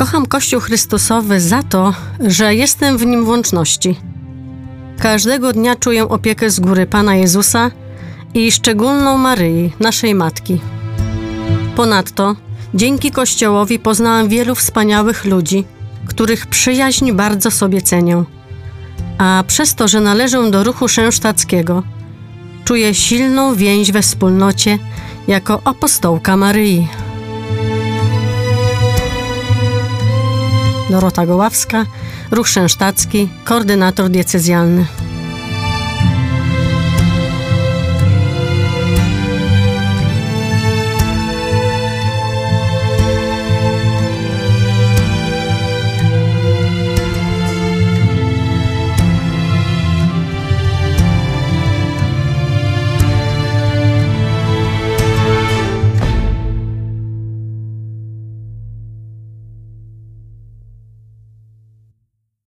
Kocham Kościół Chrystusowy za to, że jestem w nim w łączności. Każdego dnia czuję opiekę z góry Pana Jezusa i szczególną Maryi, naszej Matki. Ponadto, dzięki Kościołowi poznałam wielu wspaniałych ludzi, których przyjaźń bardzo sobie cenię. A przez to, że należę do ruchu szensztackiego, czuję silną więź we wspólnocie jako apostołka Maryi. Dorota Goławska, Ruch Szensztacki, koordynator diecezjalny.